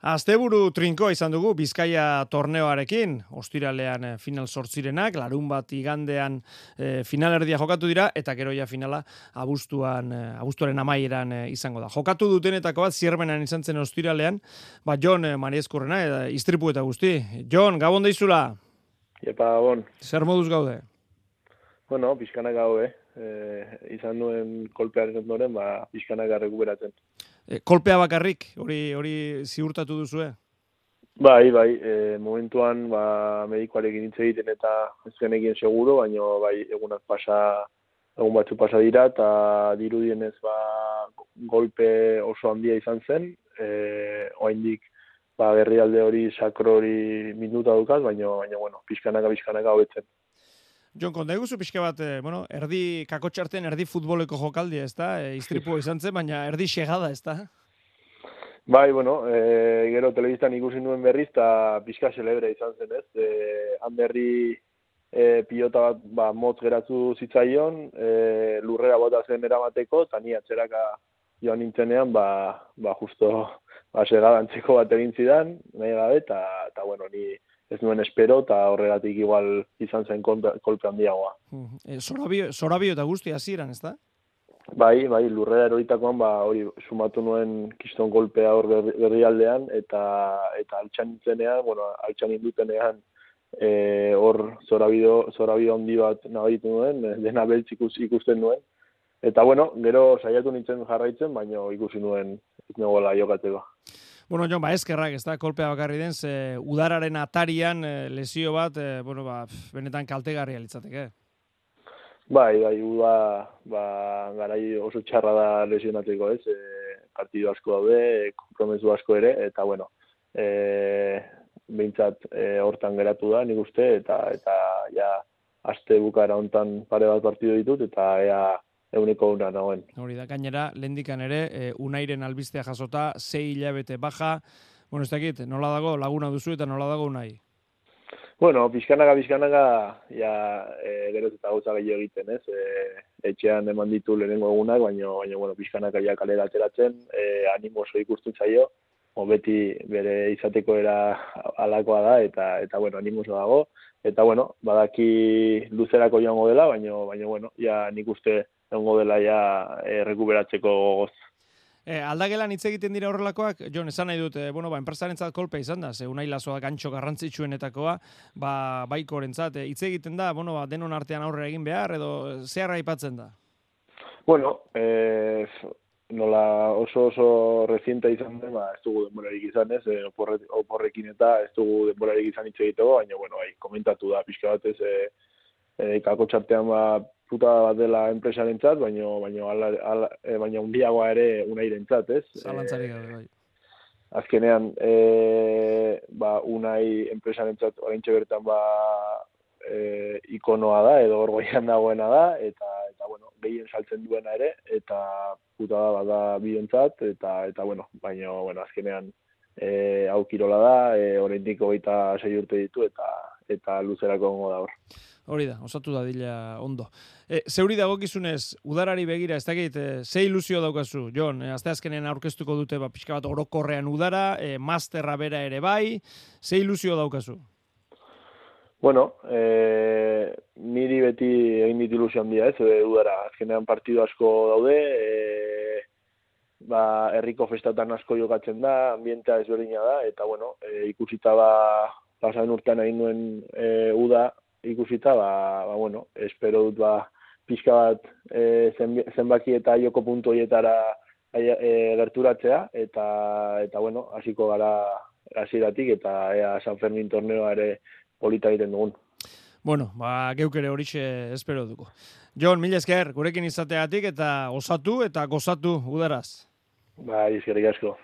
Asteburu trinkoa izan dugu Bizkaia torneoarekin, ostiralean eh, final sortzirenak, larun bat igandean e, final erdia jokatu dira, eta gero ja finala abuztuan, e, abuztuaren amaieran izango da. Jokatu dutenetako bat, ziermenan izan zen ostiralean, ba, Jon e, Mariezkurrena, e, iztripu eta guzti. Jon, gabon daizula? Epa, gabon. Zer moduz gaude? Bueno, bizkanak gaude. E, izan nuen kolpearen ondoren, ba, bizkanak recuperatzen. E, kolpea bakarrik, hori hori ziurtatu duzu, Bai, bai, e, momentuan ba, medikoarekin hitz egiten eta ez genekien seguro, baina bai, egunak pasa, egun batzu pasa dira, eta dirudienez ba, golpe oso handia izan zen, e, oaindik ba, berrialde hori, sakro hori minuta dukaz, baina, baina bueno, pixkanaka, pixkanaka hobetzen. Jon, konta eguzu pixka bat, eh, bueno, erdi kakotxarten, erdi futboleko jokaldi, ez da? E, iztripua izan zen, baina erdi segada, ez da? Bai, bueno, e, gero telebiztan ikusi nuen berriz, eta pixka celebre izan zen, ez? E, handerri e, pilota bat ba, motz geratu zitzaion, e, lurrera bota zen eramateko, eta ni atzeraka joan nintzenean, ba, ba justo ba, segadantzeko bat egin zidan, nahi gabe, eta bueno, ni ez nuen espero eta horregatik igual izan zen kolpe handiagoa. E, zorabio, eta guzti hasieran, ez da? Bai, bai, lurrera eroritakoan, ba, hori, sumatu nuen kiston golpea hor berri aldean, eta, eta altxan nintzenean, bueno, altxan indutenean, e, hor zorabio, zorabio handi bat nabitu nuen, dena beltz ikusten nuen. Eta, bueno, gero saiatu nintzen jarraitzen, baina ikusi nuen ez negoela jokatzeko. Bueno, Jon, ba, eskerrak, ez da, kolpea bakarri den, ze udararen atarian eh, lesio bat, e, bueno, ba, benetan kaltegarria litzateke. Bai, bai, uda, ba, garai oso txarra da lesionateko, ez, e, partidu asko daude, kompromesu asko ere, eta, bueno, e, bintzat e, hortan geratu da, nik uste, eta, eta, ja, aste bukara hontan pare bat partidu ditut, eta, ea, euneko una nagoen. Hori da, gainera, lehendikan ere, e, unairen albistea jasota, zei hilabete baja, bueno, ez dakit, nola dago laguna duzu eta nola dago unai? Bueno, bizkanaga, bizkanaga, ja, e, gero eta gauza gehiago egiten, ez? E, etxean eman ditu lehenengo egunak, baina, baina bueno, bizkanaga ja kalera ateratzen, e, animo oso ikusten zaio, beti bere izateko era alakoa da, eta, eta bueno, animo oso dago, eta bueno, badaki luzerako joango dela, baina, baina bueno, ja nik uste egongo dela ja e, rekuperatzeko gogoz. E, aldagelan hitz egiten dira horrelakoak, Jon, esan nahi dut, e, bueno, ba, enpresarentzat kolpe izan da, ze unai lasoa gantxo garrantzitsuenetakoa, ba, baiko rentzat, e, hitz egiten da, bueno, ba, denon artean aurre egin behar, edo zehar aipatzen da? Bueno, e, nola oso oso rezienta izan den, ba, ez dugu denborarik izan ez, e, oporrekin eta ez dugu denborarik izan hitz egiteko, baina, bueno, bai, komentatu da, pixka batez, e, e, kako txartean, ba, puta bat dela enpresaren txat, baina baina ala, ala, e, baina undiagoa ere unairen txat, ez? Zalantzari gabe, bai. Azkenean, e, ba, unai enpresaren txat, orain bertan, ba, e, ikonoa da, edo orgoian dagoena da, eta, eta bueno, gehien saltzen duena ere, eta puta da, bada bidontzat, eta, eta, bueno, baina, bueno, azkenean, e, hau kirola da, e, orain diko sei urte ditu, eta, eta luzerako gongo da hor. Hori da, osatu da dila ondo. E, zeuri dagokizunez, udarari begira, ez dakit, e, ze ilusio daukazu, Jon, e, azte azkenen aurkeztuko dute, ba, pixka bat orokorrean udara, e, masterra bera ere bai, ze ilusio daukazu? Bueno, e, niri beti egin dit ilusio handia ez, e, udara, azkenean partidu asko daude, e, ba, herriko festatan asko jokatzen da, ambientea ezberdina da, eta bueno, e, ikusita ba, pasaren urtean egin nuen e, uda, ikusita, ba, ba, bueno, espero dut ba, pixka bat e, zenbaki eta joko puntu horietara e, gerturatzea, eta, eta bueno, hasiko gara hasieratik eta ea San Fermin torneoa ere polita egiten dugun. Bueno, ba, geuk ere horixe espero dugu. Jon, mila esker, gurekin izateatik eta osatu eta gozatu udaraz. Ba, izkerik asko.